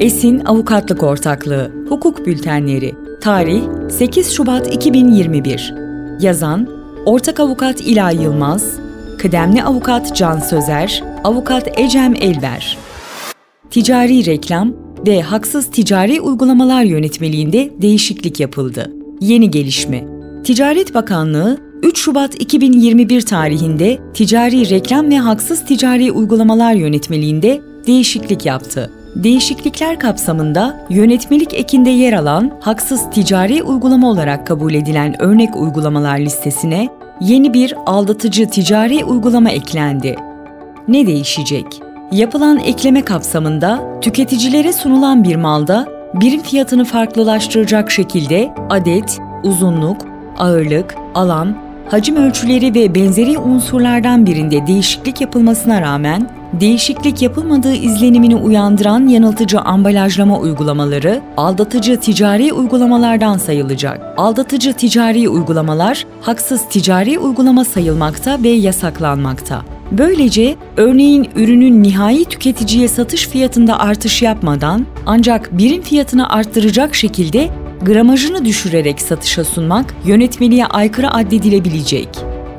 Esin Avukatlık Ortaklığı Hukuk Bültenleri Tarih 8 Şubat 2021 Yazan Ortak Avukat İlay Yılmaz Kıdemli Avukat Can Sözer Avukat Ecem Elber Ticari reklam ve haksız ticari uygulamalar yönetmeliğinde değişiklik yapıldı. Yeni gelişme. Ticaret Bakanlığı 3 Şubat 2021 tarihinde ticari reklam ve haksız ticari uygulamalar yönetmeliğinde değişiklik yaptı. Değişiklikler kapsamında yönetmelik ekinde yer alan haksız ticari uygulama olarak kabul edilen örnek uygulamalar listesine yeni bir aldatıcı ticari uygulama eklendi. Ne değişecek? Yapılan ekleme kapsamında tüketicilere sunulan bir malda birim fiyatını farklılaştıracak şekilde adet, uzunluk, ağırlık, alan, hacim ölçüleri ve benzeri unsurlardan birinde değişiklik yapılmasına rağmen değişiklik yapılmadığı izlenimini uyandıran yanıltıcı ambalajlama uygulamaları aldatıcı ticari uygulamalardan sayılacak. Aldatıcı ticari uygulamalar haksız ticari uygulama sayılmakta ve yasaklanmakta. Böylece örneğin ürünün nihai tüketiciye satış fiyatında artış yapmadan ancak birim fiyatını arttıracak şekilde gramajını düşürerek satışa sunmak yönetmeliğe aykırı addedilebilecek.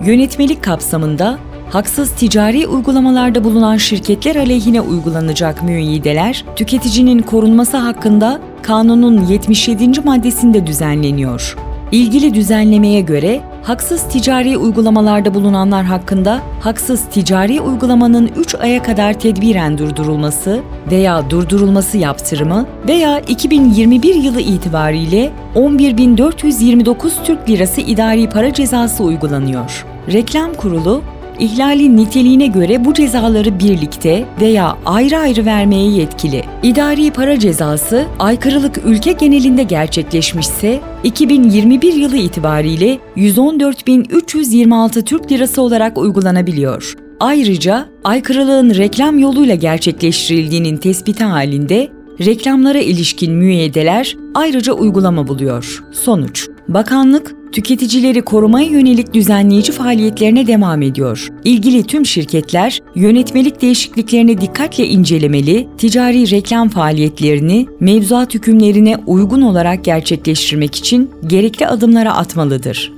Yönetmelik kapsamında haksız ticari uygulamalarda bulunan şirketler aleyhine uygulanacak müeyyideler, tüketicinin korunması hakkında kanunun 77. maddesinde düzenleniyor. İlgili düzenlemeye göre haksız ticari uygulamalarda bulunanlar hakkında haksız ticari uygulamanın 3 aya kadar tedbiren durdurulması veya durdurulması yaptırımı veya 2021 yılı itibariyle 11.429 Türk Lirası idari para cezası uygulanıyor. Reklam Kurulu İhlalin niteliğine göre bu cezaları birlikte veya ayrı ayrı vermeye yetkili. İdari para cezası aykırılık ülke genelinde gerçekleşmişse 2021 yılı itibariyle 114.326 Türk Lirası olarak uygulanabiliyor. Ayrıca aykırılığın reklam yoluyla gerçekleştirildiğinin tespiti halinde reklamlara ilişkin müeyyideler ayrıca uygulama buluyor. Sonuç Bakanlık, tüketicileri korumaya yönelik düzenleyici faaliyetlerine devam ediyor. İlgili tüm şirketler yönetmelik değişikliklerini dikkatle incelemeli, ticari reklam faaliyetlerini mevzuat hükümlerine uygun olarak gerçekleştirmek için gerekli adımlara atmalıdır.